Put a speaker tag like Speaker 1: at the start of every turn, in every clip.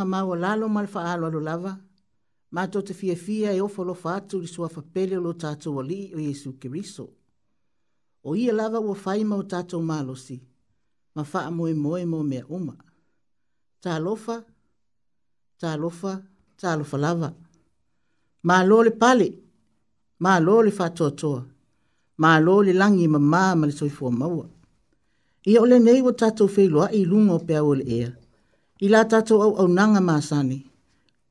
Speaker 1: fanga mau o lalo mal fa alo alo lava. Ma to te fia fia e ofo lo fatu li sua fa pele lo tatou ali o Yesu Kiriso. O ia lava ua fai mau tatou malo si. Ma faa moe moe mo mea uma. Ta alofa, ta alofa, ta alofa lava. Ma alole pale, ma alole fa toa toa. Ma alole langi ma maa ma le soifua maua. Ia ole nei wa tatou feiloa i lunga o pe awole ea i la tato au au nanga maasani,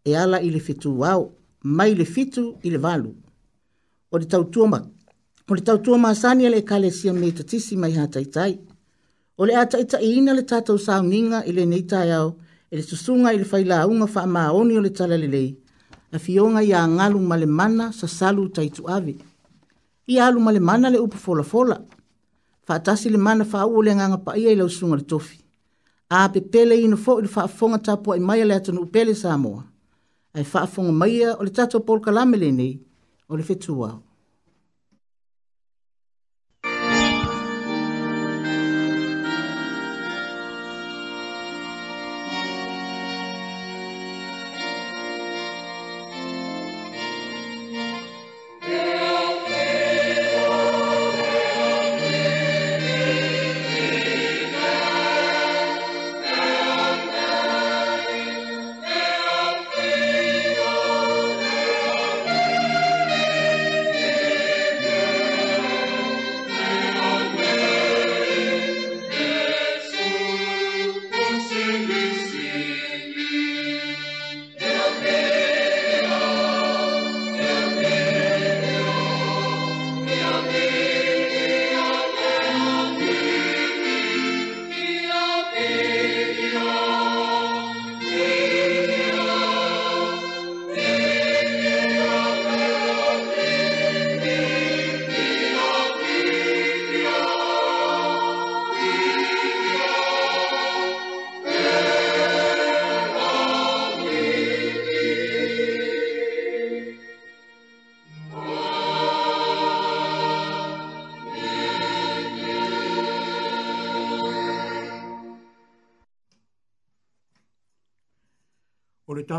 Speaker 1: e ala i le fitu wau, mai le fitu i le valu. O le tautua ma, o le tautua maasani ele kale sia me tatisi mai hataitai. O le ataita i ina le tato sao ninga i le neitai au, e le susunga i le faila unga faa maaoni o le tala lelei, a fionga i a ngalu male mana sa salu taitu ave. I alu male mana le upu fola fola, faa tasi le mana faa uole nganga pa ia i lausunga le tofi a pe pele ino fo ilu faa fonga tapua i maia lea tanu upele sa moa. Ai faa fonga maia o le tato polka lamele nei o le fetu wao.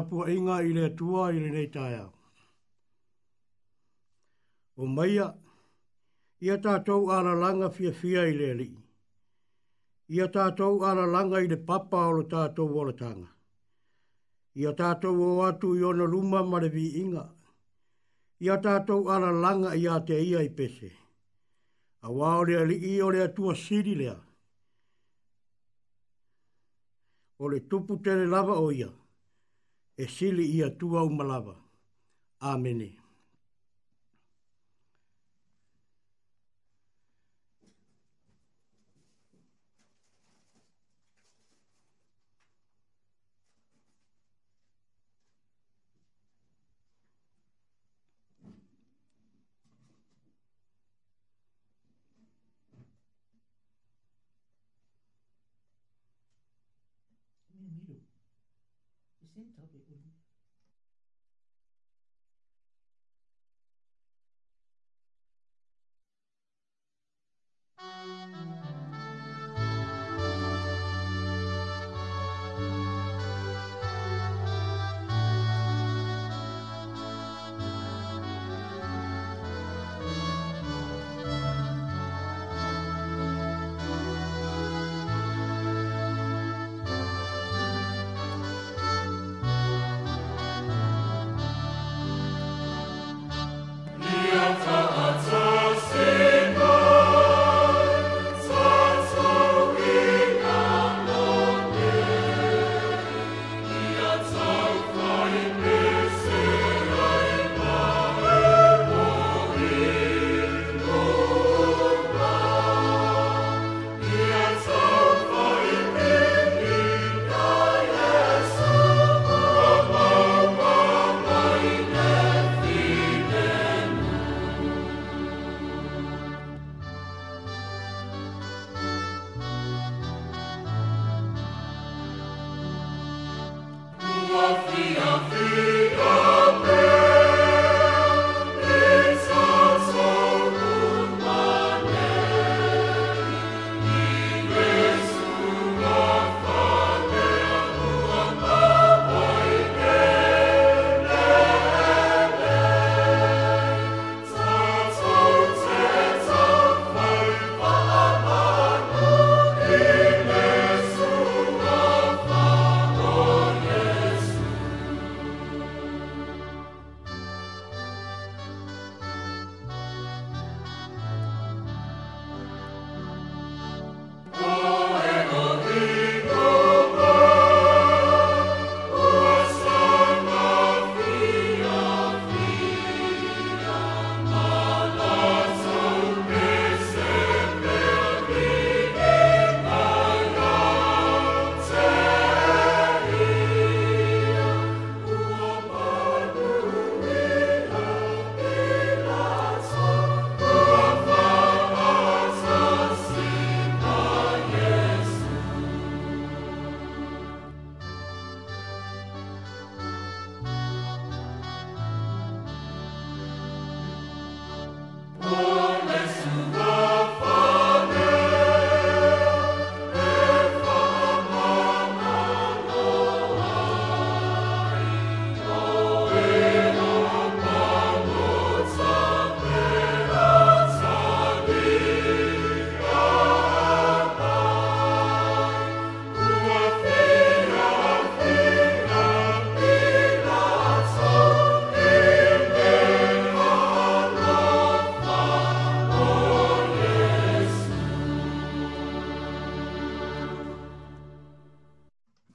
Speaker 2: tapua inga i le tua i le nei taia. O maia, ia tātou ala langa fia fia i le li. Ia tātou ala langa i le papa o le tātou o le tanga. Ia tātou o atu i ona luma marevi inga. Ia tātou ala langa i a te ia i pese. A wāo lea li i o lea tua siri lea. O le tupu tere lava o ia e sili ia tuau malava. Āmeni.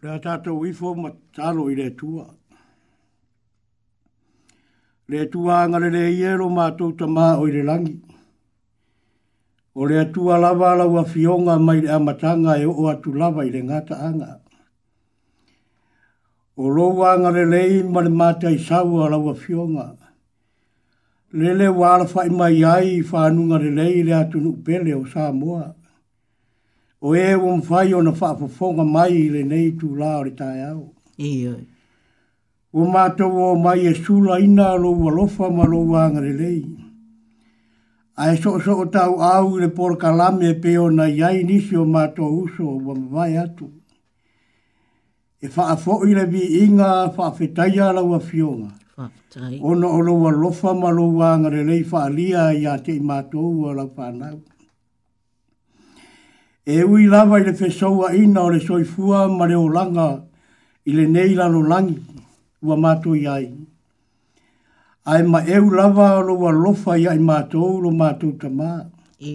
Speaker 2: le a tātou ifo ma tālo i le tua. Le tua angare le iero mātou ta mā o i le langi. O le atua lava la ua fionga mai le amatanga e o atu lava i le ngata anga. O lou angare le i ma le mata i sau a la ua fionga. Le le wa alafa i mai ai i whanunga le le le atu nukpele o Samoa. Samoa o e o mwhai o na whaafafonga mai le nei tu la o le tai au.
Speaker 1: Ia.
Speaker 2: O mātou o mai e sula ina lo ua lofa ma lo ua angare lei. A e so so o tau au le pora kalame pe o na iai nisi o mātou uso o mwhai atu. E whaafo i le vi inga whaafetai ala ua fionga. Whaafetai. O na o lo ua lofa ma lo ua angare lei whaalia i a te mātou ua la whanau. Ia e ui lava i le fesaua ina o le soifua ma le olanga i lenei lalolagi ua matou iai ae ma eu lava o lou alofa iai matou lo matou tamā
Speaker 1: e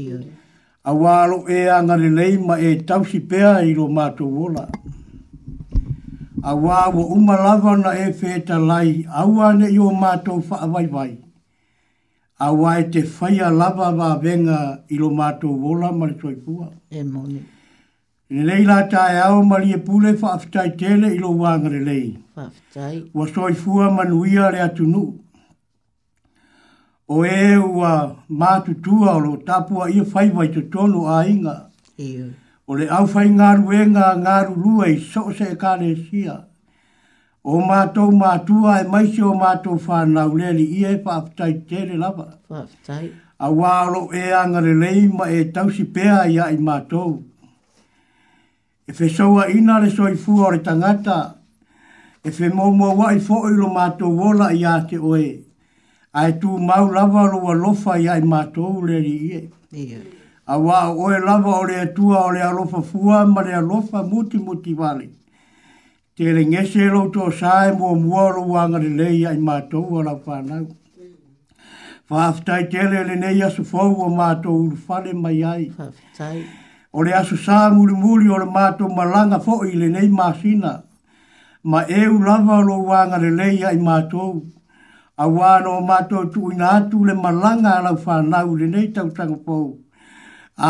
Speaker 2: auā lo e agalelei ma e tausi pea i lo matou ola auā ua uma lava na e fetalai aua neʻi o matou faavaivai a wae te whaia lava wā venga i lo mātou wola mali toi pua.
Speaker 1: E moni.
Speaker 2: Ne lei la tae au mali e, e pule whaafitai tele i lo wāngare lei. Whaafitai. Wa soi fua manuia rea tunu. O e ua mātu tua o lo tapua i e whai vai te tono a inga.
Speaker 1: Iu.
Speaker 2: O le au whai ngāru e ngā ngāru lua i so se e kāne sia. Iu o mātou mātua e maise o mātou whānau leli ia e whaaptai tere lapa. Whaaptai. A wālo e angare lei ma e tausi pēa ia i mātou. E whe soa ina le fua o re tangata, e whe mōmua wai fōilo mātou wola ia te oe. A e tū mau lava rua lofa ia i mātou leli ia. Yeah. A wā oe lava o le atua o le alofa fua ma le alofa muti muti wale. Yeah te re ngese lo to sae mo mua lo wanga le lei ai mātou a la whanau. Whaaftai tele le nei asu fau o mātou uru whale mai
Speaker 1: ai. O
Speaker 2: le asu sā muri muri o le mātou malanga fo i le nei māsina. Ma e u lava lo wanga le lei ai mātou. A wāno mātou tu ina atu le malanga a la whanau le nei tautanga fau.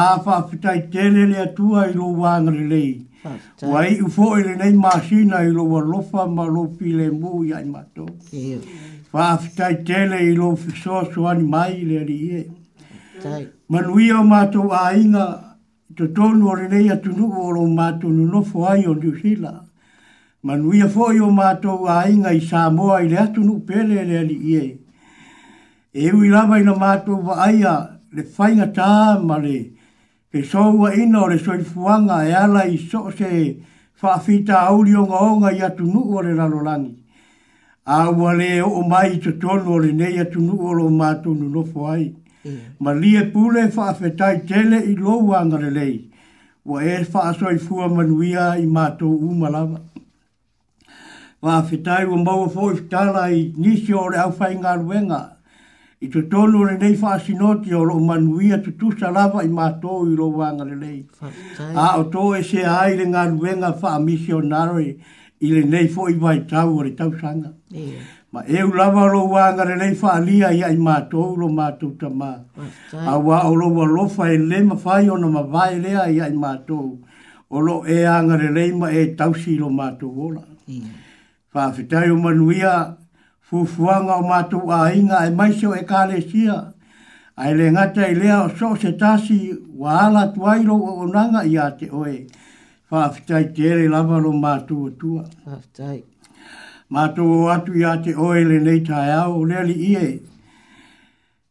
Speaker 2: A whaaftai tele le atua i lo wanga le lei.
Speaker 1: Le Ah, Wai
Speaker 2: u ele nei masina i lo lofa ma lo pile mu ya i mato. Fa aftai tele i lo fiso su ani mai le ri
Speaker 1: e.
Speaker 2: Manui au mato a inga to tonu ore nei atu o lo mato nunofo ai o niusila. Manui a fo i mato a inga i Samoa i atu atunu pele le ri e. E ui lava i na mato va aia le fainga le fainga taa ma le Te soua ina o le fuanga e ala i so se whaafita auri o ngaonga i atu nuu o le rarolangi. A ua le o mai to tono o le nei atu nuu o lo mātou nunofo ai.
Speaker 1: Mm. Ma
Speaker 2: lia pule whaafetai tele i loa angare lei. Wa e whaasoifua manuia i mātou umalawa. Wa whetai wa mawa fōi whetala i nisi o le au whai ngā ruenga i te tolu le nei wha asinoti o roo manuia tu tu salava i mato i roo wanga le lei.
Speaker 1: A
Speaker 2: o tō e se ai le ngā ruenga wha missionary i le nei fo i vai tau o le tau sanga. Ma e u lava roo wanga le nei wha alia i ai mato i roo mato ta mā. A wā o roo wa lofa e le ma whai o na ma vai lea i ai mato o roo e anga lei ma e tau si roo mato wola. Yeah. Fa fitai o manuia fufuanga o matu a inga e maiso e kālesia. Ai le ngata i lea o so se tasi wa ala tuairo o onanga i ate oe. Whaafitai tere lava lo matu
Speaker 1: o tua. Whaafitai.
Speaker 2: Matu o atu i ate oe le nei tae au le li ie. E,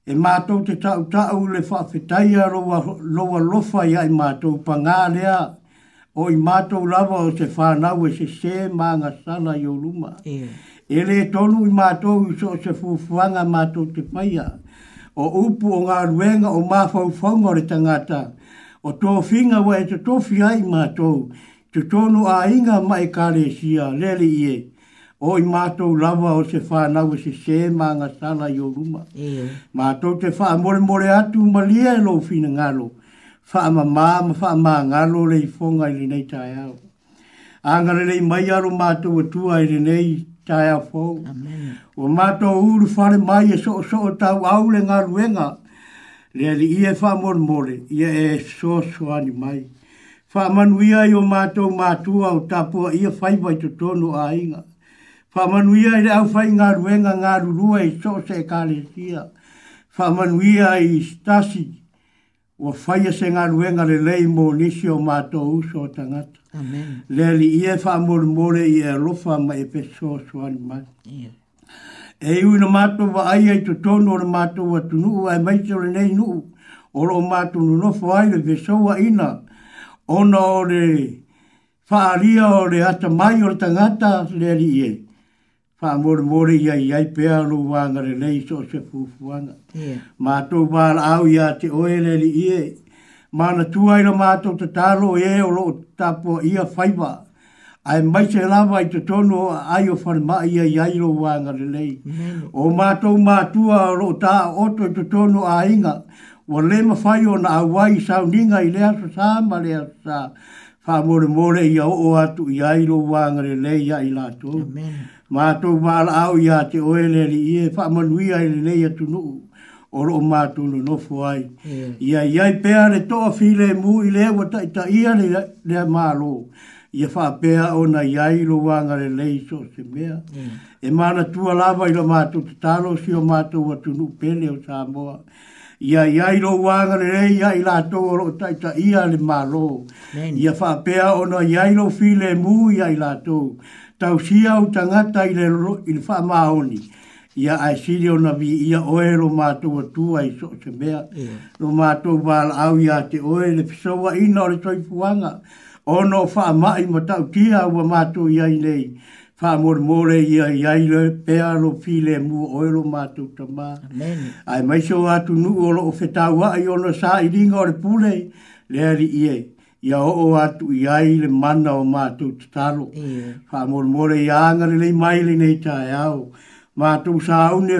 Speaker 2: e matu te tau tau le whaafitai a loa, loa lofa i ai matu pa ngā lea o matu lava o se whanau e se se maanga sana i o luma. Yeah. Ele le tonu i mātou i so se fufuanga mātou te paia. O upu o ngā ruenga o māfau whaunga re tangata. O tō whinga wa e te tōwhi ai mātou. Te tonu a inga mai kare sia lele ie. O i mātou lawa o se whānau se se mānga sala i o ruma. Mātou te wha more more atu e ma lia e lo whina ngalo. Wha ma mā ma wha mā ngalo le i whonga i le nei tai au. Angare le mai aro mātou atua i le nei tae a fōu. O mātou uru whare mai e so so o tau au le ngā ruenga. Lea li ia wha mōre mōre, e so so ani mai. Wha manuia i o mātou mātua o tāpua ia whai vai to tono a inga. Wha manuia i le au whai ngā ruenga ngā rurua i so se e kāle sia. Wha manuia i stasi o faia se galuega lelei mo nisi o matou uso o
Speaker 1: Amen. le
Speaker 2: aliia e faamolemole i e alofa ma e pesosoani mai e iu ina matou vaai ai totonu o le matou atunuu ae maise o lenei nuu o loo matununofo ai le fesouaina ona o le faaalia o le ata mai o le tagata le aliia fa mor mor ia ia pe alu wanga re nei so se fu wanga ma to ba au ia te oele li i ma na tu ai ma to te talo e o lo i a faiba ai mai se lava i te tonu ai o fa ma ia ia i lo wanga re nei o ma to ma tu a lo ta o to te tonu a inga o le ma fai o na awai sa i le sa ma le sa fa mole mole ia o atu ia i lo le ia i lato. Ma tu wala au ia te oe le li ie fa manui ai le le ia tunu u. O lo ma tu lo no foi ai.
Speaker 1: Ia
Speaker 2: ia i pea le toa mu i le wa ta ia le le ma lo. Ia fa pea o na ia i lo le so se mea. E mana tua lava i lo ma tu talo si o ma tu wa tunu pele o sa moa ia ia i lo wanga le re ia i la toro taita ia le malo
Speaker 1: ia
Speaker 2: fa pea ono ia i lo file mu ia i la to tau sia u tangata i le ro il fa maoni ia ai sili ona vi ia oero ma to tu ai so se mea yeah. lo ma to val au ia te oe le so wa ino le toi fuanga ono fa mai mo tau kia u ma to ia i nei fa mor mor i i i le pe a lo mu oilo lo ma tu ta
Speaker 1: ma
Speaker 2: ai mai so a tu nu o lo wa i o sa i ringa le pule le ari ie. e ia o o a tu le mana o ma tu fa mor mor i a ngare le mai le nei ta e au ma tu sa au ne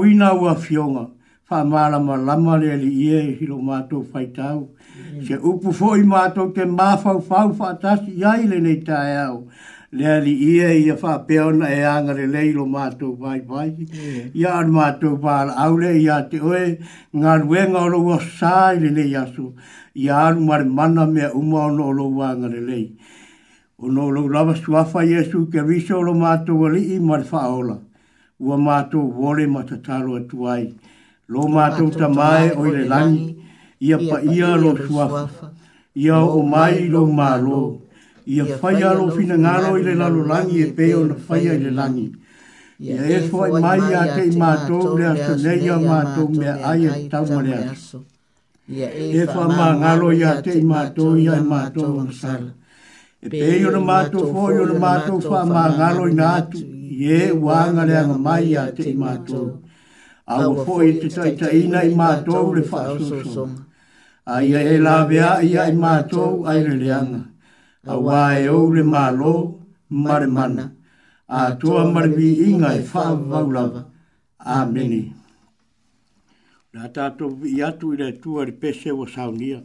Speaker 2: wina ua fionga fa mala ma lama le ari i e hi lo ma tu fai ta se upu fo ma tu te ma fau fau fa le nei ta e le ali ia ia fa peona e anga le leilo mātou vai vai.
Speaker 1: Ia anu
Speaker 2: mātou pāla aule ia te oe ngā rue o roa sāi le lei asu. Ia anu mare mana mea uma ono o loa anga le lei. O no lo lava suafa Jesu ke viso lo mātou ali i mare faola. Ua mātou vore matatalo atu ai. Lo mātou tamae o ile langi Ia pa ia lo suafa. Ia o mai lo mālo. Ia o mai lo mālo ia fai alo fina ngaro i le lalo langi e peo na fai a le langi. Ia e fai e mai a te i mātou le aso nei a mātou mea ai e tau mare aso. E, e fai mā ngaro i a te i mātou i a i mātou an sala. E peo na mātou fōi o na mātou fai mā ngaro i ngātu i e wānga le anga mai a te i mātou. Awa fōi te taita ina i mātou le fai sōsonga. Ai e lawea ia i mātou ai re e lawea ia i mātou ai re leanga a wā e au le mālo mare mana, a toa mare vi inga e wha vaulava. Āmeni. Nā tātou i atu i le tua re pese o saunia.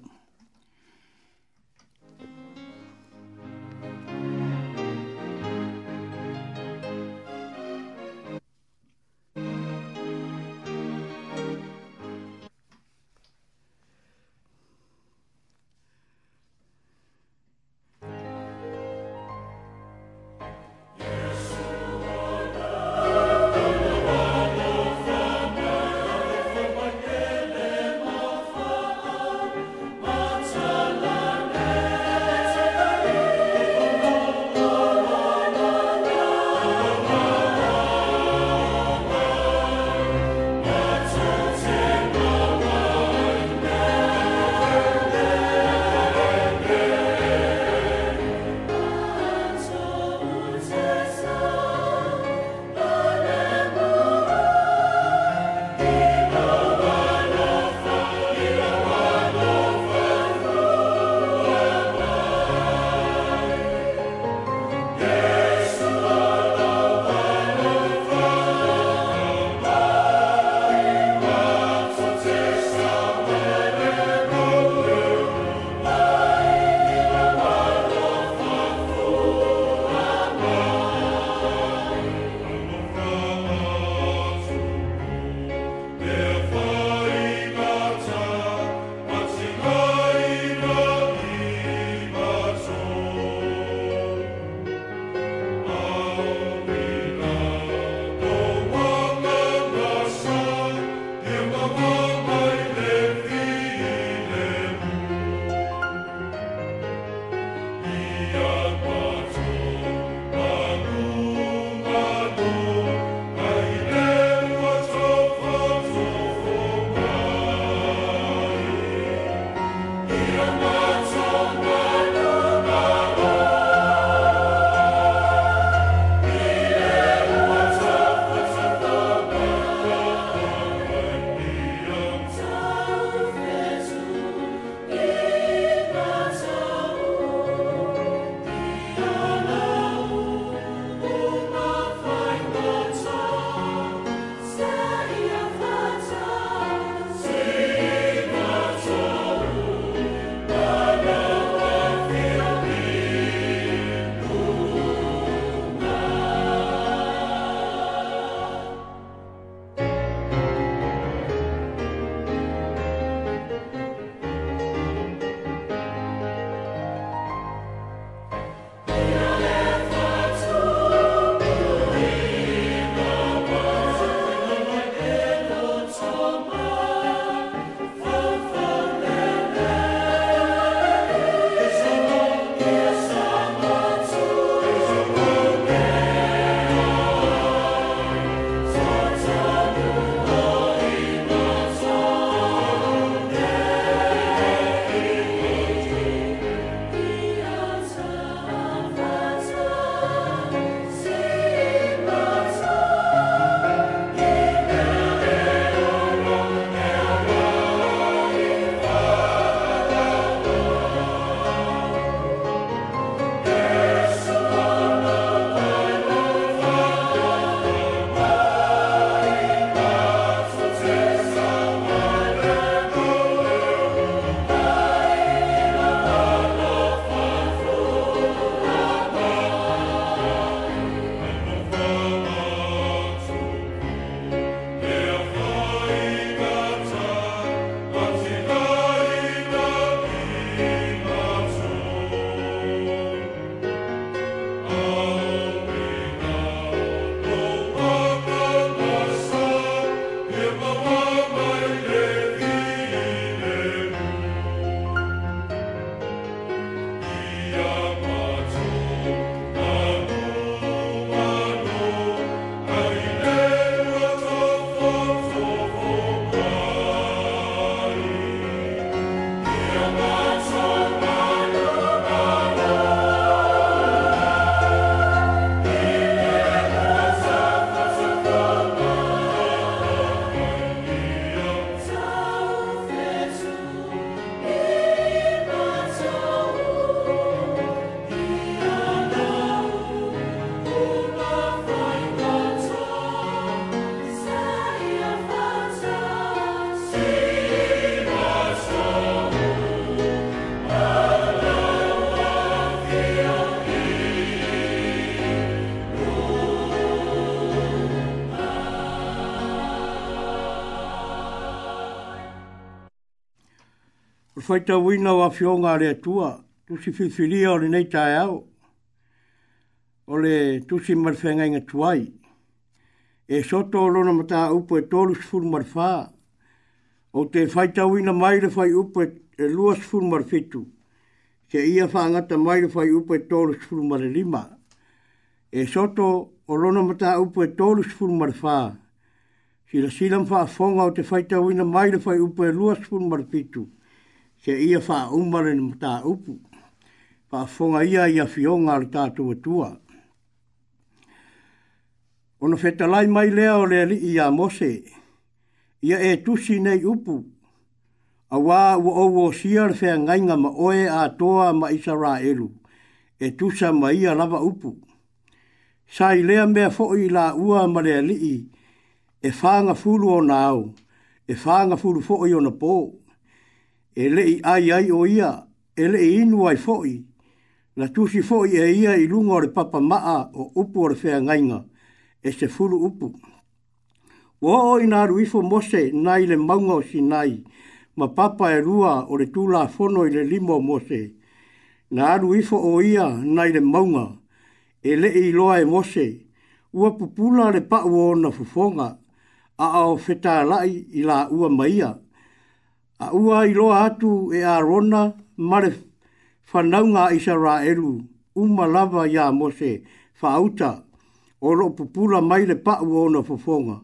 Speaker 3: Hallelujah.
Speaker 2: whaita wina wa fionga re atua, tu si whiwhiria o nei tae au, o tu si marwhenga inga tuai. E soto o lona mata upo e tolu sifuru marwha, o te faita wina mai le whai upo e, e lua sifuru marwhetu, ke ia whaangata mai le fai upo e tolu sifuru marwhima. E soto o lona mata upo e tolu sifuru marwha, Si la silam wha fonga o te faita wina mai le whai upo e lua sifuru marwhetu, ke ia faa umare ni mta upu, pa fonga ia ia fionga ar tātu atua. Ono whetalai mai lea o lea li a mose, ia e tusi nei upu, a wā ua o wō siar whea ngainga ma oe a toa ma isa rā elu, e tusa ma ia lava upu. Sai lea mea fo'i la ua ma lea li e whanga fulu o nāu, e whanga fulu fo'i o na pōu e le i ai ai o ia, e le i inu ai fo'i, la tusi fo'i e ia i lunga re le papa maa o upu o le fea ngainga, e se fulu upu. Wa o i naru ifo mose nai le maunga o sinai, ma papa e rua o le tula fono i le limo mose, na ruifo ifo o ia nai le maunga, e le i loa e mose, ua pupula le pa'u o na fufonga, a au fetalai i la ua maia, a ua i loa atu e a rona marif whanaunga i sa rā elu, uma ia mose whauta, o lo pupula mai le pa ua ona fofonga.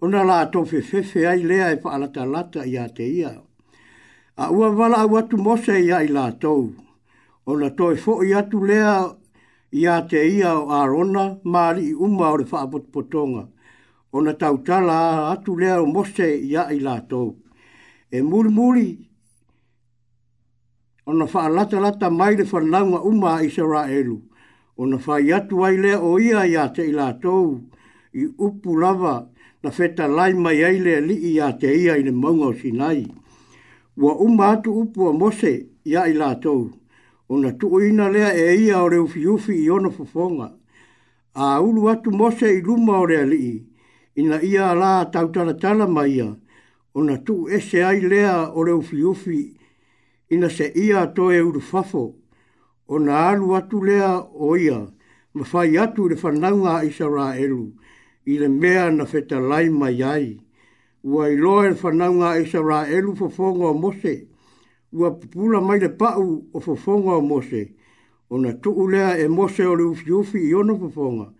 Speaker 2: Ona la tofe fefe ai lea e alata lata i a te ia. A ua wala au atu mose ia i la tou. Ona toi fo i atu lea i a te ia o a rona, maari i uma o le whaapotpotonga. Ona tautala atu lea o mose ia i la tou e muri muri ona fa lata lata mai le fanaunga uma a Israelu. Ona fa yatu ai lea o ia ia te ila tou i upu lava na feta lai mai ai lea li i a te ia i le maunga o sinai. Ua uma atu upu a mose ia i la tou. Ona tuu ina lea e ia o le ufi ufi i ono fufonga. A ulu atu mose i luma o lea li i. Ina ia la tautala tala mai ia ona tu ese ai lea o le ufi ufi ina se ia to e urufafo ona alu atu lea o ia ma fai atu le whanaunga i sara elu i le mea na feta lai mai ai. Ua i loa le whanaunga i sara elu fofongo o mose ua pupula mai le pau o fofonga o mose. Ona tuu lea e mose o le ufi ufi i ono fofonga.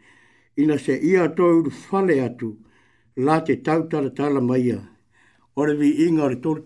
Speaker 2: Ina se ia toi uru fale atu la te tautala tala maia ore vi inga ore tolu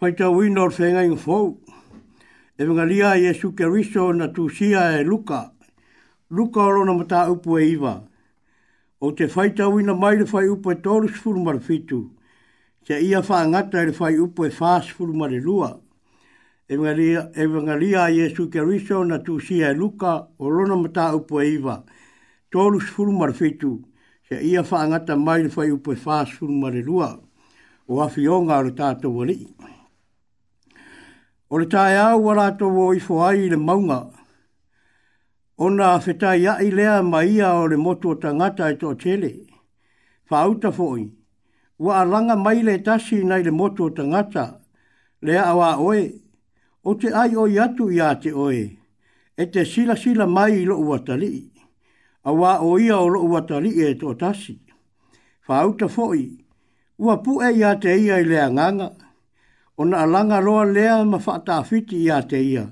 Speaker 2: fai tau ino o whenga ingo fau. E venga lia Jesu ke riso na tūsia e luka. Luka oro na mata upu e iwa. O te fai tau ina mai le fai upu e tōru sifuru mara fitu. Te ia wha ngata e le fai upu e wha sifuru mara lua. E venga lia Jesu e ke riso na tūsia e luka oro na mata upu e iwa. Tōru sifuru mara fitu. Te ia wha ngata mai le fai upu e wha sifuru mara lua. O afi o ngā rutātou wali. O le tae au wala to wo i fo ai le maunga. O na feta ia i lea ma ia o le motu o tangata e to tele. Fa auta fo i. Wa alanga mai le tasi nei le motu o tangata. Lea awa oe. O te ai o iatu i ate oe. E te sila sila mai i lo ua tali. Awa o ia o lo e ua e to tasi. Fa auta fo i. Ua pu e ia te ia i lea nganga ona langa roa lea ma whaata awhiti i te ia.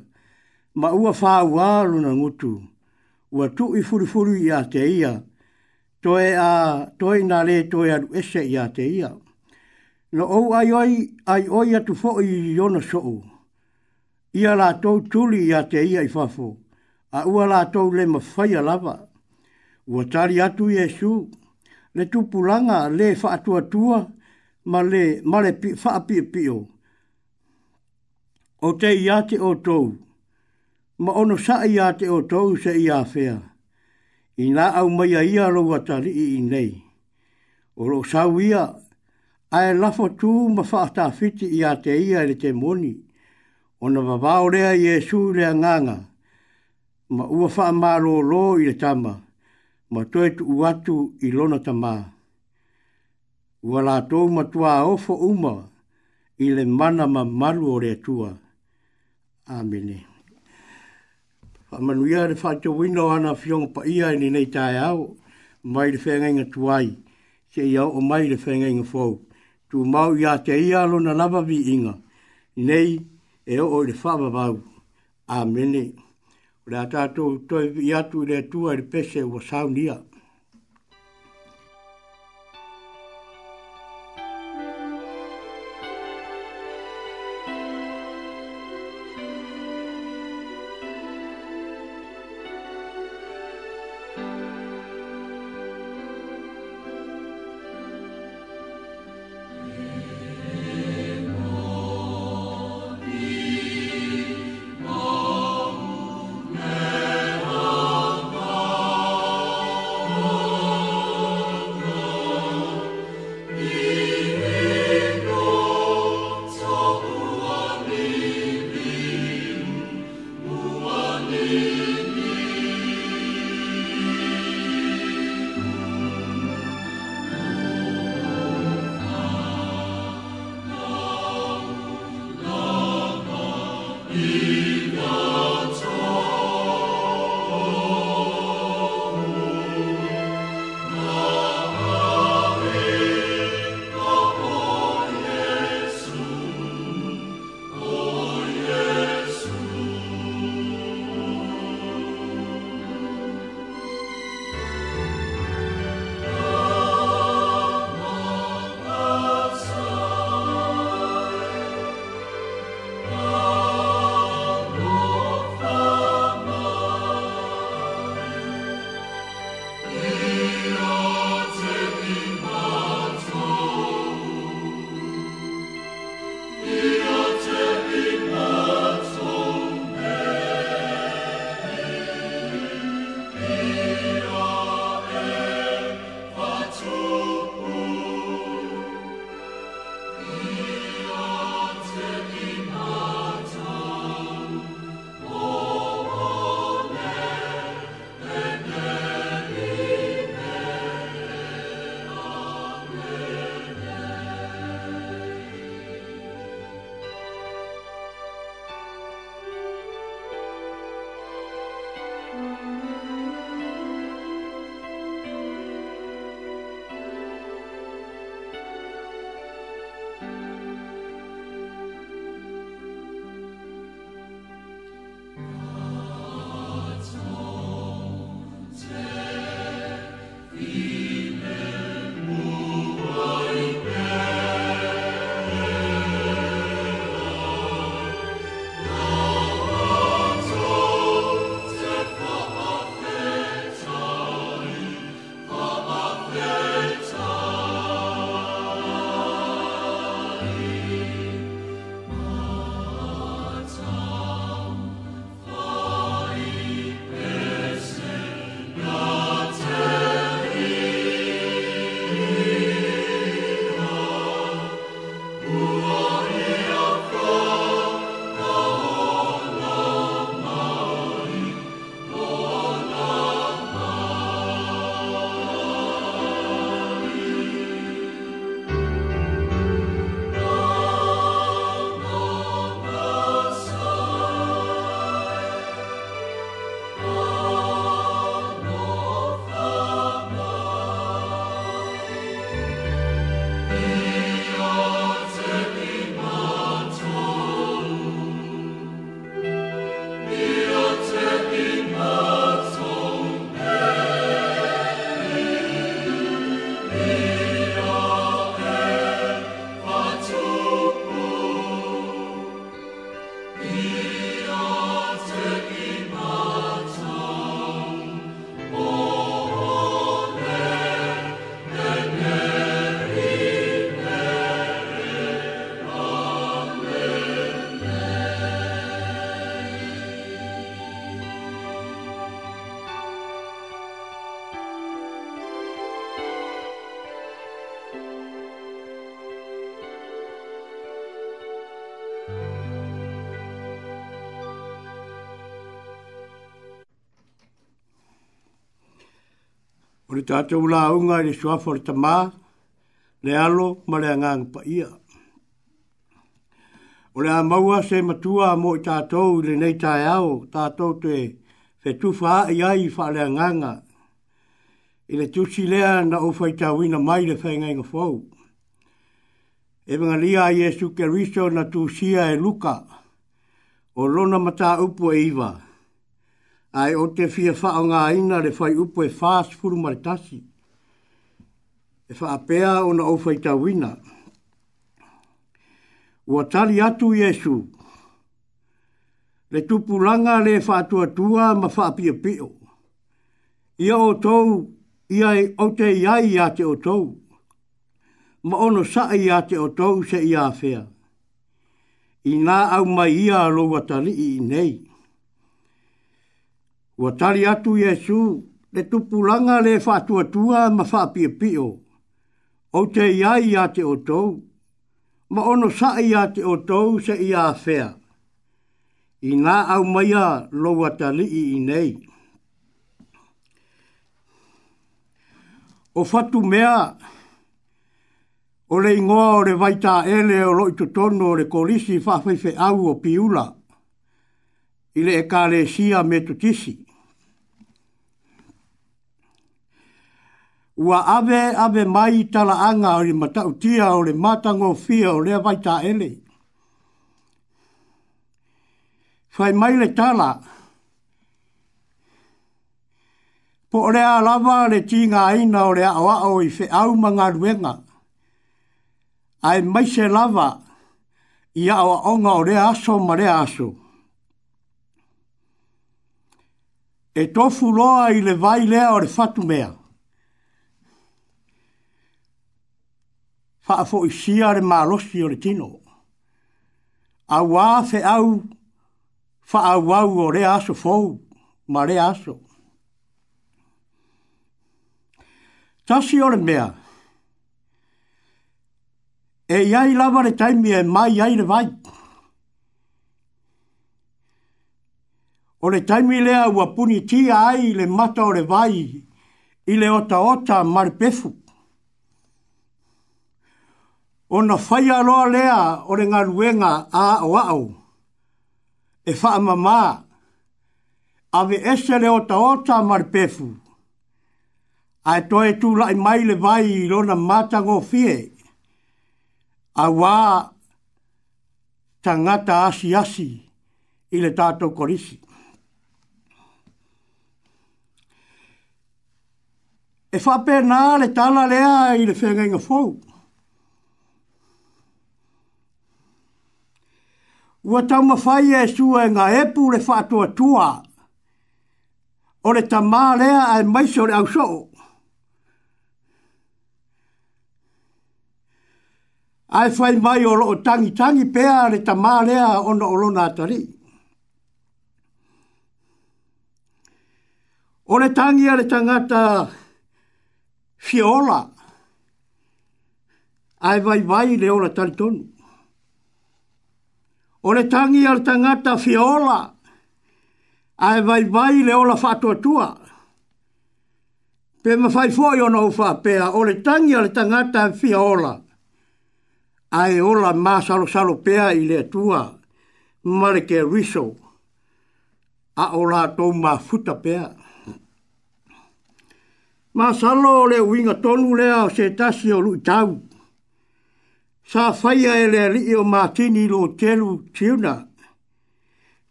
Speaker 2: Ma ua whāua na ngutu. Ua tu i furifuru i te ia. Toe a toe nā re toe aru ese i te ia. No au ai oi, ai oi atu fo i yona soo. Ia la tou tuli i te ia i fafo. A ua la tou le ma whaia lava. Ua tari atu i le tupulanga le whaatua tua ma le, ma le pi, whaapia pio o te ia te o tou, ma ono sa ia te o tou se ia fea. I nga au mai a ia rau atari i nei. O lo sau ia, a e lafo tū ma whaata fiti i a te ia le te moni. O na vavao rea i e lea nganga. Ma ua wha mā lō lō i le tama. Ma toe tu uatu i lona tamā. Ua la tō ma tua fo uma ile mana ma maru o rea tua. Amene. Whamanuia re whaite wino ana fiong pa ia e ni nei tae au, mai re whenga inga tuai, se ia o mai re whenga Tu mau ia te ia alo na lava vi inga, nei e o re whababau. Amene. Rea tātou toi i atu re tua re pese o saunia. Amene. Kuri tato ula aunga i le suafo le tamā, le alo ma le angang pa ia. O le amaua se matua a mo i tato i le nei tae au, tato te fe tufa i ai i fa le anganga. I le tusi lea na o fai tawina mai le fai ngai ngafou. E venga lia a Jesu riso na tusia e luka, o lona mata upo e iwa ai o te fia whao ngā ina le whai upo e whās furu maritasi. E wha apea o na ofa i Ua tali atu Iesu. Le tupuranga le whaatua tua ma whaapia pio. Ia o tou, ia e o te iai ia te o tou. Ma ono sa ia te o tou se ia fea. I nā au mai ia lo watali i nei. Ua tari atu Yesu, le tupulanga le whātua tua ma whāpia pio. O te iai ia te otou, ma ono sa'i ia te otou se ia whea. I ngā au maia loa ta i nei. O whatu mea, o le ingoa o le waita ele o loi tutono o le kolisi whawhaife au o piula, Ile le e kā le sia me tutisi. tisi. ua ave ave mai tala anga o le matautia o le matango fia o le waita ele. Fai mai le tala. Po o le a lava le tinga aina o le a oa o i fe au manga ruenga. Ai mai se lava i a oa onga o le aso ma le aso. E tofu loa i le vai lea o fatu Mea. fa a fo i le malosi o le tino. A wā fe au, fa a wau o re aso fou, ma re aso. Tasi o le mea, e iai lava le taimi e mai iai le vai. O le taimi lea ua puni tia ai le mata o le vai, i le ota ota maripefu. pefu o na whai aroa lea o re ngā ruenga a o au. E wha mamā, a we ese le o taota mar A e toe tū lai mai le vai i rona mātango fie. A wā tangata asi asi i le tātou korisi. E wha pē le tāna lea i le whenga inga fōu. Ua tau mawhai e sua e ngā le whātua tua. O le ta mā lea ai maiso le au soo. Ai whai mai o loo tangi tangi pēa le ta mā lea o no o atari. O le tangi a le tangata fiola. Ai vai vai le ora taritonu. tonu o le tangi al tangata fiola, ai vai vai le ola fatua tua. Pe ma fai fuoi ono ufa pea, o le tangi al tangata fiola, ai ola ma salo salo pea i le tua, mare ke riso, a ola to ma futa pea. Ma salo le winga tonu lea o se tasi o lui tau sa faia ele ri o matini lo telu tiuna.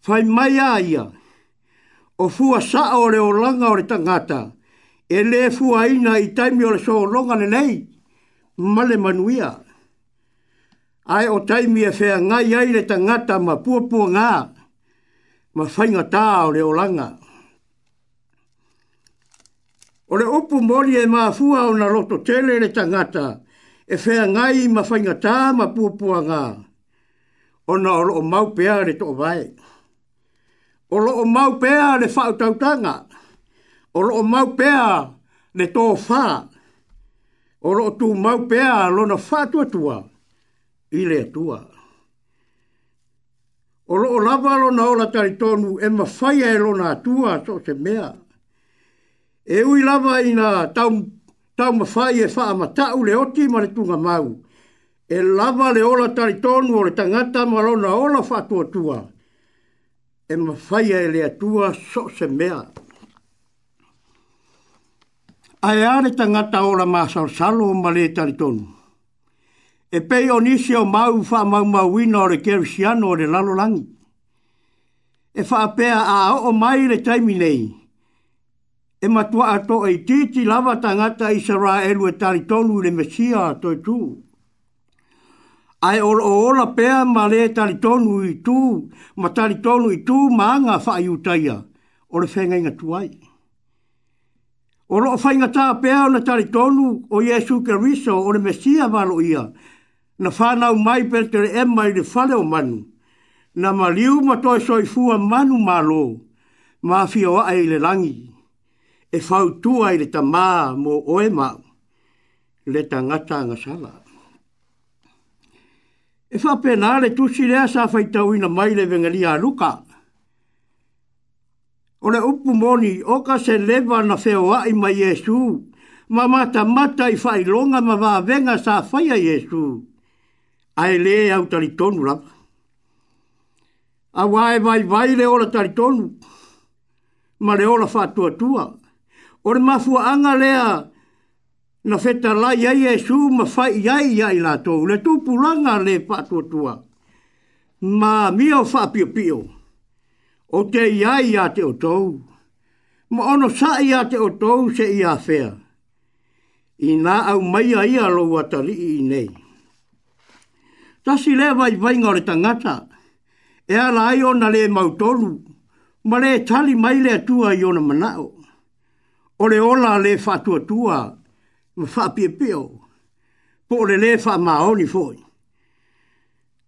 Speaker 2: Fai mai a o fua sa o le o langa o le tangata, e le fua ina i taimi o le so longa le nei, male manuia. Ai o taimi e fea ngai ai le tangata ma pua pua ngā, ma whainga tā o le o langa. O le upu mori e mā fua o na roto tele le tangata, le tangata, e fea ngai ma whainga tā ma pūpua ngā. O na o loo mau pēā re tō vai. O loo mau pēā re whao tautanga. O loo mau pēā re tō whā. O loo tū mau pēā lo na whātua tua. I rea tua. O loo lava lo na ola tari tonu e ma whaia e lo na tua so se mea. E ui lava i na tau tau mawhai e ma amatau le oti ma le tunga mau. E lava le ola tari tonu o le tangata marona ola wha tua tua. E mawhai e le tua so se mea. Ae a le tangata ola ma salsalo ma le tari tonu. E pei o nisi o mau wha mau mau wina o le kerisiano o le lalolangi. E wha apea a o mai le taimi nei e matua ato e titi lava tangata i sara elu e tari tonu le mesia ato e tu. Ai ora ora pea ma le tari tonu i tu, ma tari tonu i tu maanga whai utaia, o le whenga inga tuai. O loo whai pea o na tari tonu o Yesu Keriso o le mesia malo ia, na whanau mai pertere emma i le whale o manu, na maliu matoe soifua manu malo, ma fioa ai le langi e fau tua le ta mā mō oe mā, le ta ngata ngā E fau pēnā le tūsi lea sa fai tau ina mai le vengali a luka. O le upu moni, o ka se lewa na feo ai mai Yesu, ma mata mata i fai longa ma vā venga sa fai a Yesu, ai le au taritonu lapa. A wae vai vai le ora taritonu, ma le ora fatua tua. tua. O le mafua anga lea na feta la ia ia su ma fai ia ia i lato. Le tupu langa le patua tua. Ma mio fa pio pio. O te ia ia te o tou. Ma ono sa ia te o tou se ia fea. I nā au mai a ia lo watari i nei. Tasi le vai vai ngore tangata. E ala ai na le mautolu. Ma le tali mai le tua i ona manao o le ola le fatuatua ma fapiapio po o le lē faamaoni foi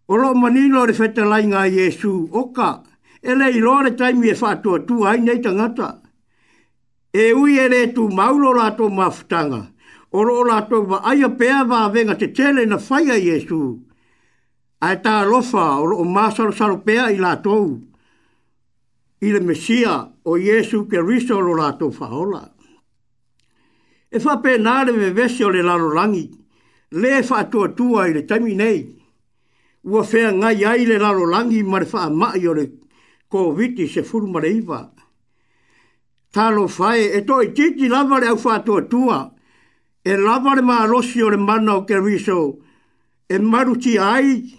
Speaker 2: o loo manino o le fetalaiga a iesu oka e lē iloa le taimi e faatuatua ai nei tagata e ui e lē tumau lo to mafutaga o loo latou vaaia pea te tele na fai a iesu lo fa o ma loo masalosalo pea i latou i le mesia o iesu keriso lo latou faola e fa pe nare me vesi o le laro langi, le fa atua tua i le taimi nei, ua fea ngai ai le laro langi ma le fa amai o le COVID-19 se furu mareiva. Talo fae, e toi titi lavare au fa atua tua, e lavare ma arosi o le mana o keriso, e maruti ai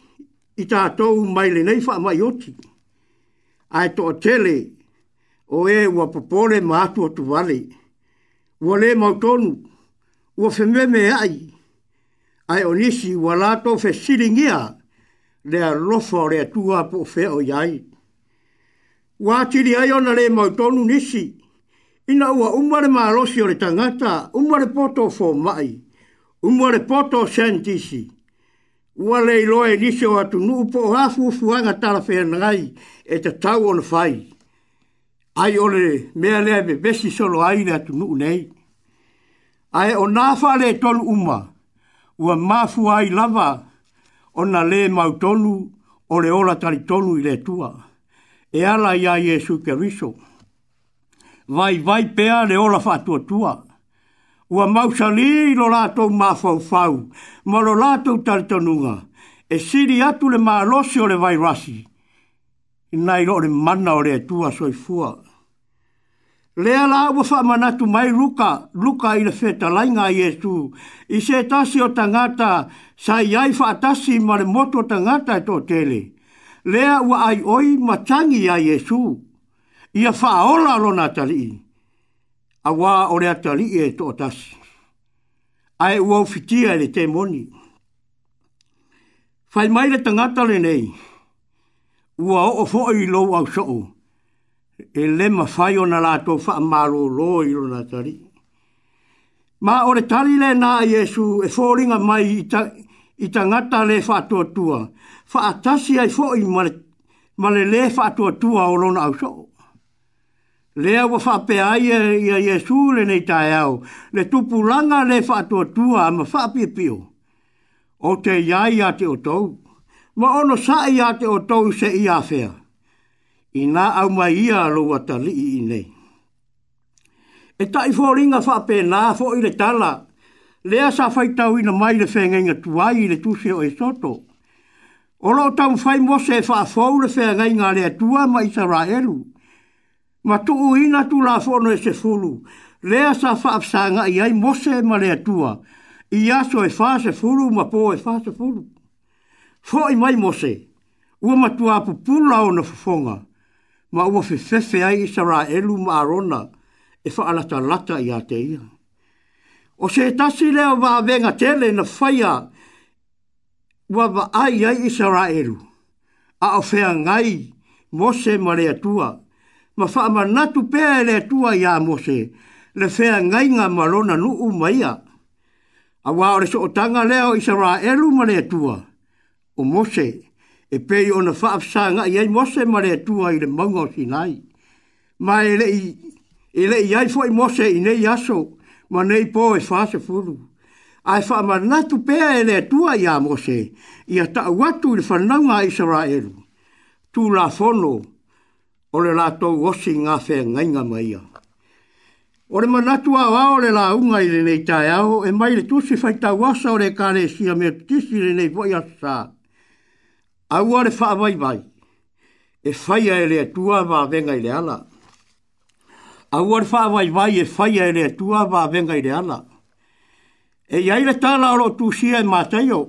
Speaker 2: i tātou mai le nei fa amai oti. Ai toa tele, o e ua popole ma atua tu vale wo le mau tonu, wo fe me me ai, ai o nisi wa lato fe silingia, lea lofa o lea tua po fe o yai. Wa tiri ai ona le mau tonu nisi, ina ua umare maa losi o le tangata, umare poto fo mai, umare poto sentisi, ua le iloa e nisi o atu nuu po hafu fuanga tala fe anai, e te tau on fai ai ole mea lea me besi solo ai na tunu nei. Ai o nāwha le tonu uma, ua māfu ai lava, o na le mau tonu, o le ola tari tonu i le tua. E ala ia Jesu ke riso. Vai vai pea le ola wha tua tua. Ua mausa li lo lātou māfau fau, ma lo lātou tari tonunga. E siri atu le mālosi o le vai rasi. Nai lo le mana o le tua soifua. fua. Lea la awa wha manatu mai ruka, ruka i le feta lainga i etu. I se tasi o tangata, sa i ai wha atasi ma le moto tangata e tō tele. Lea ua ai oi ma tangi a Yesu. Ia wha aola lo na tali. A wā o rea tali e tō tasi. Ai ua ufitia le te moni. Whai mai le tangata le nei. Ua o o fo i lo au soo e le ma fai ona la to fa ma lo lo i lo natari ma ore tali le na yesu e folinga mai ita ita ngata le fa to tua fa atasi ai fo i ma ma le le fa to tua o lo na so le o fa pe ai i yesu le nei ta ao le tupulanga le fa to tua ma fa pi pio o te yai ya te o tou ma ono sa ya te o tou se ia fea i nā au mai ia lo wata li i nei. E ta i fōringa whape nā fō i le tala, lea sa whaitau i na mai le whenga inga tuai i le tūse o e soto. Olo tau whai mose e wha fōu le whenga inga lea tua mai sa rā elu. Ma tuu ina tu la fono e se fulu, lea sa whaapsanga i ai mose ma le tua, i aso e wha se fulu ma pō e wha se fulu. Fō i mai mose, ua matua apu pūlao na fufonga, ma ua fefefe ai i sa elu ma e fa alata lata i ate ia. O se tasi leo wa venga tele na faya wa wa ai ai i sa elu. A o fea ngai mose ma lea tua. Ma fa ama natu pea e lea tua ia mose le fea ngai ngā marona nu umaia. A wa ore so o tanga leo i sa elu ma lea tua. O mose ma e pei ona whaafsanga i ei mose ma rea tua i le maunga o sinai. Ma e lei, e lei ai fo i mose i nei aso, ma nei po e whaase furu. Ai wha ma natu pēa e lea tua i a mose, i a ta watu i le whanaunga i sara eru. Tū la whono, o le la tau osi ngā whea ngainga mai a. O le manatu a wā o le la unga i le nei tai au, e mai le tūsi whaita wasa o le kāne sia me tisi le nei voia saa. Aua le wha vai vai. E whai a ele atua wā venga i le ala. Aua le wha vai vai e whai a ele atua wā venga i le ala. E iai le tāla oro tu sia e mātaio.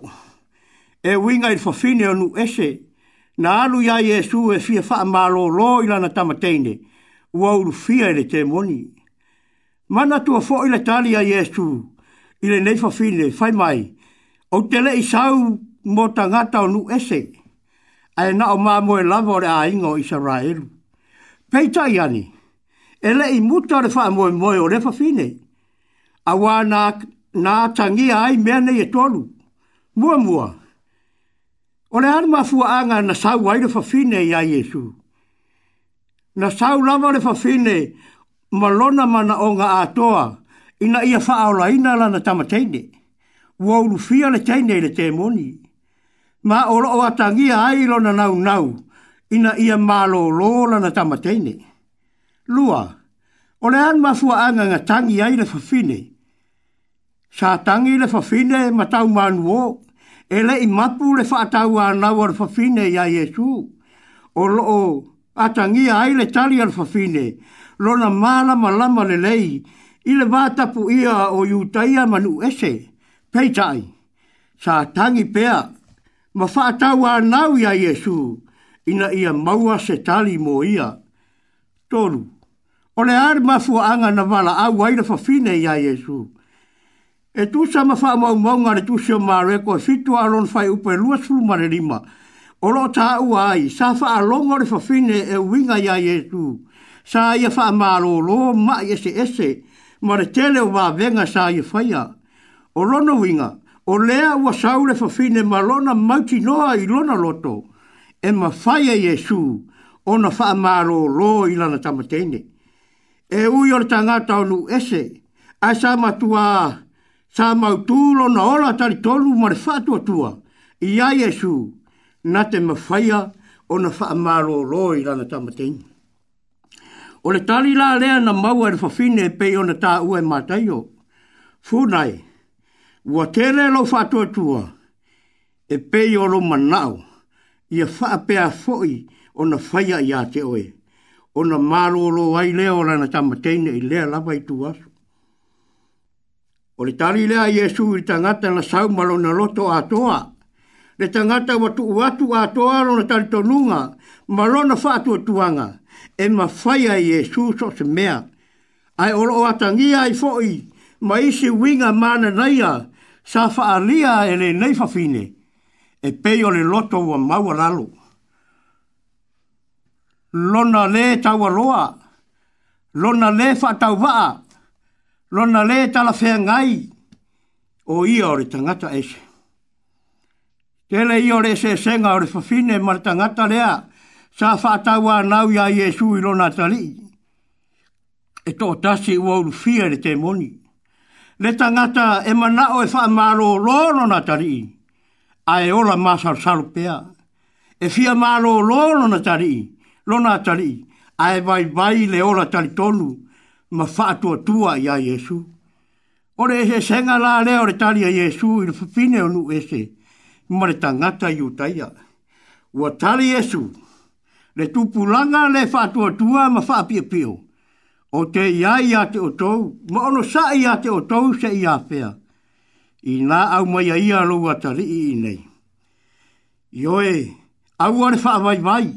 Speaker 2: E winga i fafine o nu ese. Na alu ia Jesu e fia wha mālo lo i lana tamateine. Ua uru fia ele te moni. Mana tua fo i le tāli a Jesu. I le nei fafine, whai mai. O te i sau mō tangata o nu ese. O nu ese a e nao mā moe lava o le a ingo i sa rā elu. Pei tai ani, e le i muta re wha moe moe o le wha fine, a wā nā, tangi ai mea nei e tolu, mua mua. O le anu mafua anga na sau aile wha fine i a Jesu. Na sau lava le wha fine, lona mana o ngā atoa, ina ia wha aula ina lana tamateine, wau lufia le teine le temoni. Te ma oro o atangi ai lo na nau nau ina ia malo lo la na tamateine lua o le an mafua anga nga tangi ai le fafine sa tangi le fafine ma tau manu o e le i mapu le fa atau anau al fafine ia Yesu o lo atangi ai le tali al fafine lo na mala malama le lei i le vātapu ia o iutaia manu ese peitai sa tangi pea ma whaatau anau ia Iesu, ina ia maua se tali mo ia. Tolu, o le ari mafu anga na wala au aira fa fine ia Iesu. E tu sa ma wha mau mau ngare tu sio mare ko e fitu alon fai upe lua sulu mare lima. O lo ta au ai, sa wha alongo le fa fine e winga ia Iesu. Sa ia wha maro lo ma iese ese, ma re tele o wa venga sa ia faya. O lono winga o lea ua saule fafine ma lona mauti noa i lona loto, e ma faya Yesu, o na faa maro lo ilana tamatene. E ui ora tangata onu ese, a sa matua, sa mautulo na ola tari tolu mare fatua tua, i a Yesu, na te ma faya, o na faa maro lo ilana tamatene. O le tali la lea na maua e fafine pe o na ta ue mataio, funai, funai, Ua tere lo fatua tua, e pei o lo manao, i a faa pea o na faya i te oe, o na maro o wai leo la na tamateine i lea lava i tua. O le tari lea Iesu i tangata na saumalo na loto atoa, le tangata watu uatu atoa lo na tari tonunga, malo na faa tuanga, e ma faya Iesu so se mea, ai o atangia i foi, ma isi winga mana naia, ai sa faalia e le nei fafine, e pei le loto ua maua lalo. Lona le taua roa, lona le fatau vaa, lona le tala fea ngai, o ia o le tangata ese. Tele ia ore se senga o le fafine ma le tangata lea, sa fatau a nau ia Iesu i lona tali. E tō tasi ua ulu fia le te moni le tangata e mana o e wha maro lono na tari i. A e ola masar salpea. pea. E fia maro lono na tari i. Lona tari i. A e vai vai le ola tari tonu. Ma wha tua tua i a Jesu. O le e senga la le o le tari a Jesu i le fapine o nu ese. Ma le tangata i utaia. Ua tari Jesu. Le tupulanga le wha tua tua ma wha pio o te iai a te otou, ma ono sa'i a te otou se i a fea. I nā au mai a ia lo ata i nei. Ioe, au are wha vai vai,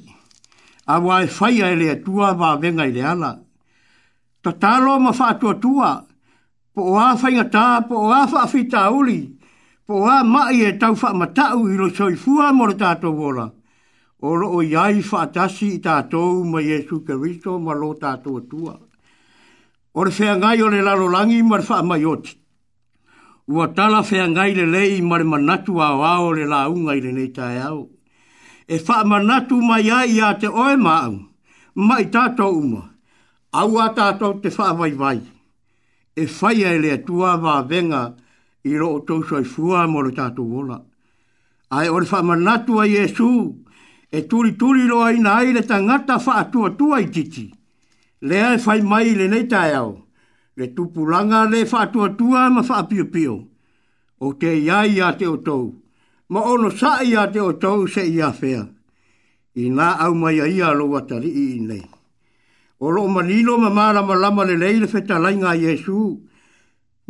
Speaker 2: au ae whai a ele tua vā venga ele ana. Ta tālo ma wha atua tua, po o a whai ngatā, po o a wha a whita uli, po o a mai e tau wha matau i lo soi fua mo le tātou wola. O lo o iai wha atasi i tātou ma Jesu Kristo ma lo tātou tua o le whiangai o le larolangi ma le whaamai oti. Ua tala whiangai le lei ma le manatu a wao le launga i le nei tae au. E whaamanatu mai a i a te oe maau, mai tātou uma, au a tātou te whaamai vai. E whai e le atua wā venga i ro o tau soi fua mo le tātou wola. Ai o le whaamanatu a Jesu, e turi turi roa i nai le tangata whaatua tua i titi le ai fai mai le nei tai au. Le tupuranga le whātua tua ma whāpio O te iai a te o tau. Ma ono sai a te o tau se i a whea. I nā au mai a ia lo watari i nei. O lo ma nilo ma māra ma lama le lei le whetā lai ngā Jesu.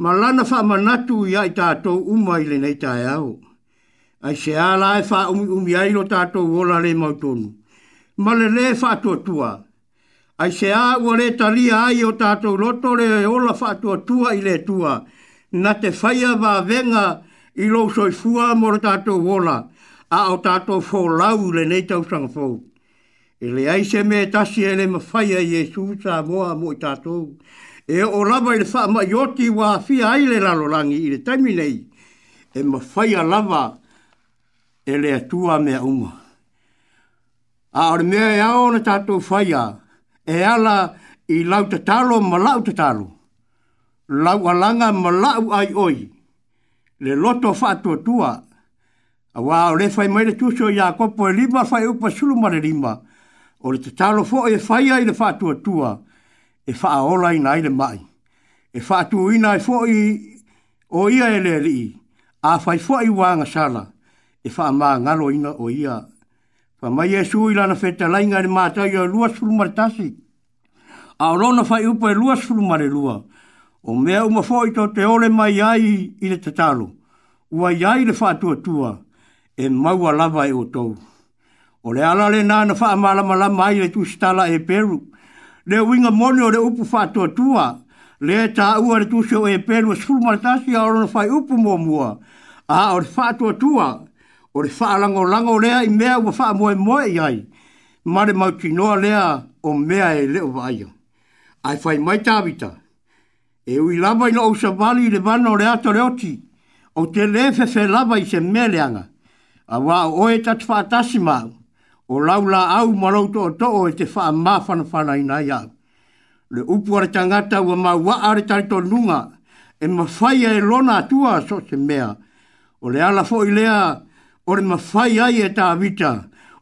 Speaker 2: Ma lana wha ma natu i ai tātou umai le nei tai au. Ai se ala e wha umi umi ai lo tātou wola le mautonu. Ma le le wha tua tua ai se a ua le talia ai o tātou loto le ola whātua tua i le tua, na te whaia wā venga i lo soi fua mo le tātou wola, a o tātou fō lau le nei tau sangafou. E le ai se me tasi e le mawhaia i e sūsa moa mo i tātou, e o lava i le wha ma ioti wā fia ai le lalorangi i le taimi nei, e mawhaia lava e le tua mea uma. A ar mea e au na tātou whaia, e ala i lau te talo ma lau te talo. Lau alanga ma lau ai oi. Le loto whātua tua. A wā o le whai maile tūsio i a kopo e lima whai upa sulu mare lima. O le te talo fō e fai ai le whātua tua. E faa ola i nai le mai. E whātu i nai e fō i o ia e le li. A fai fō i wānga sala. E faa maa ngalo ina o ia. O ia. Pa mai Yesu i lana feta lainga ni mata o lua surumare tasi. A rona fai upa e lua surumare lua. O mea umafo i te ole mai ai i le tatalo. Ua iai le whātua tua e maua lava e o tou. O le ala le nāna wha amala malama ai le tūsitala e peru. Le winga moni o le upu whātua tua. Le ta ua le tūsio e peru e surumare tasi a rona fai upu mua mua. A o le whātua tua o le wha lango lango lea i mea ua wha moe moe i ai. Mare mau kinoa lea o mea e leo wa Ai whai mai tāwita. E ui lava i lo ousa wali le vano le ato le oti. O te lefe fe lava i se mea leanga. A wā o e tatu whaatasi mau. O laula au marau to o to e te wha mawhana whana i au. Le upu are tangata ua mau wa are tarito nunga. E mawhai e lona atua so se mea. O le ala fo i lea o le mawhai ai e tā vita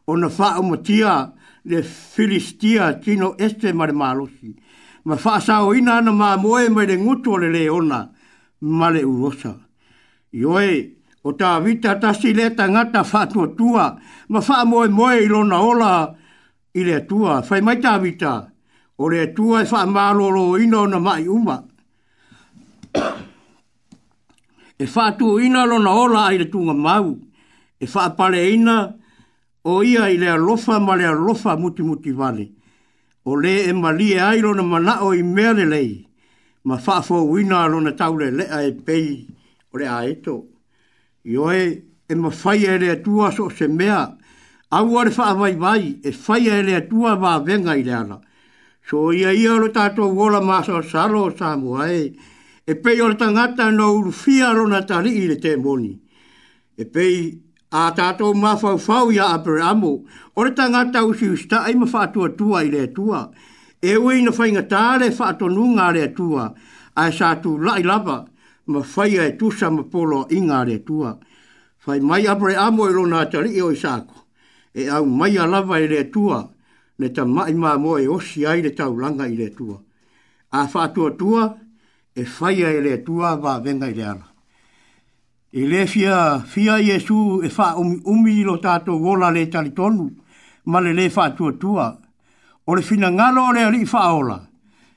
Speaker 2: o na wha umatia le Filistia tino este ma le malosi. Ma wha sa o ina ana mā moe mai le ngutu o le le ona ma le urosa. Ioe, o tā vita ta si le ta ngata wha tua tua, ma wha moe moe i lona ola i le tua. Fai mai tā vita, o le tua e wha mālolo ina o na mai uma. e wha tu ina lo na ola i le tunga mau e whaapare ina o ia i lea lofa ma lea lofa muti muti vale O le e mali e ailo na mana o i mea le lei, ma whaafo wina alo na taule le a e pei o le aeto. Ioe e ma fai e lea tua so se mea, au are whaavai vai e fai e lea tua va venga i lea la. So ia ia lo tato wola maso salo sa muae, e pei o le tangata na urufia alo na tari i le te moni. E pei a tato ma fau fau ya apere amu. Ore ta ngata usi usta ai ma fatu atua i le E ui na fai ngata le fatu nu ngā le atua. Ai sa tu lai lapa ma fai e tusa ma polo i ngā le atua. Fai mai apere amu e lo nātari i oi sako. E au mai a lava ile tua le atua. ta mai ma mo e osi ai le tau langa ile tua atua. A fatu atua e fai e le atua va venga i ala e le fia fia Jesu e fa um, umi umi lo tato gola le tali ma le le fa tua tua o le fina ngalo le ali fa ola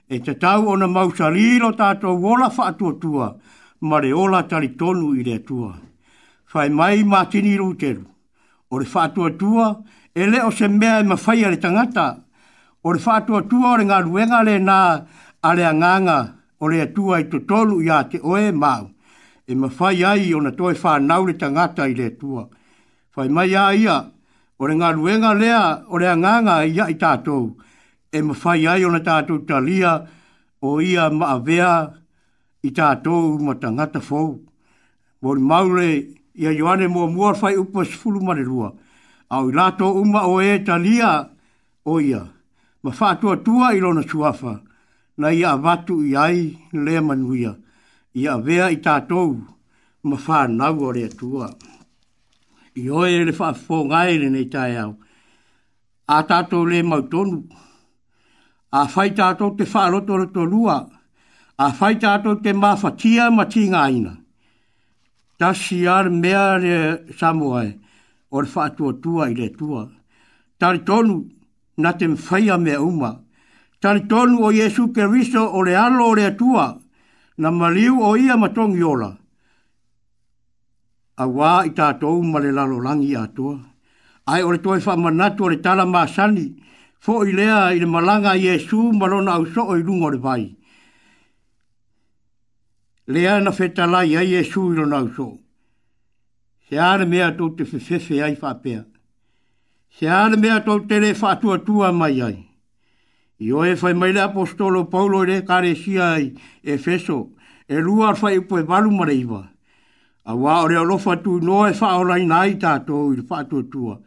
Speaker 2: e te tau ona mausali lo tato gola fa tua tua ma le ola tali tonu i le tua fai mai matini ruteru o le fa tua tua e le o se mea e mawhai le tangata o le fa tua tua o le ngā ruenga le nā a le anganga o le atua i to tolu i a te oe mau e mawhai ai o na toi whanau le tangata i le tua. Whai mai a ia, o re ngā ruenga lea, o re anganga ia i tātou, e mawhai ai o na tātou talia, o ia maavea i tātou ma tangata fōu. Mō ni maure, ia Ioane mō mua whai upa e sifulu mare rua, au i lato uma o e talia, o ia, ma whātua tua i rona suafa, na ia avatu i ai, lea manuia ia vea i tātou ma whānau o rea tua. I oe le whaafo ngaere nei tai au. A tātou le mautonu. A whai tātou te whaaroto le to lua. A whai tātou te mawhatia ma tī ngāina. Ta si ar mea re samuai o le whaatua tua i rea tua. Tari tonu na te mwhaia mea uma. Tari tonu o Jesu Keriso o le alo o rea tua. Tari tonu o Jesu Keriso o le alo o rea tua na maliu o ia matongi ola. A wā i tātou ma lalo langi atua. Ai ole toi wha manatu ole tala māsani, fo i lea i le malanga i esu malona au so i lungo le vai. Lea na feta lai ai esu i lona au so. Se ane mea tō te fefefe ai wha pēr. Se ane mea tō te le tua mai ai. I oe fai maile apostolo Paulo e kare sia i Efeso, e rua fai upoe varu mare iwa. A wā ore alofa tu no e wha nai tātou i whātua tua.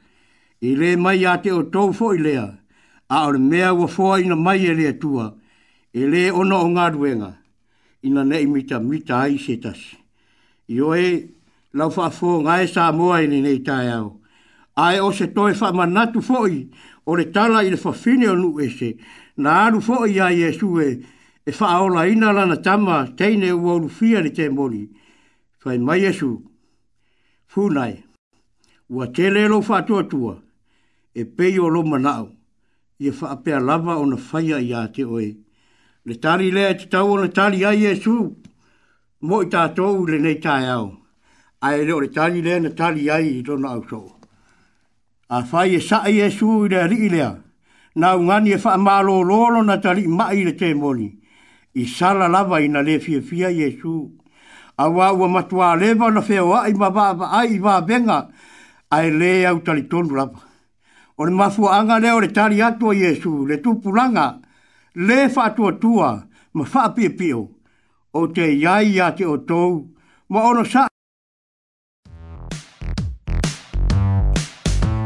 Speaker 2: I re mai a te o tau fo i lea, a ore mea ua fōa ina mai e lea tua, e le ona o ngā ruenga, ina nei mita mita ai se tasi. I oe lau wha fō ngai sā moa i nei tai Ai o se toi wha manatu fōi, o le tala i le fafine o nu ese, na alu fo i a Yesu e, e wha aola ina lana tama teine ua urufia ni te mori. Fai mai Yesu, funai, ua te lelo wha tua e pei o lo manao, i e wha pea lava o na whaia i a te oe. Le tari lea te tau o le tari a Yesu, mo i tātou le nei tai au. Ai leo le tari a na tari ai i tona au soo a fai e sae e su i rea rii lea, na ungani e wha amalo lolo na tari mai le te moni, i sala lava i na le fia fia i e su, a wāua matua lewa na whea wa i mabava ai i vabenga, a e le au tari tonu lava. O le mafua anga leo le tari atua i e su, le tupulanga, le wha tua tua, ma wha pio, o te iai a te o tou, ma ono sa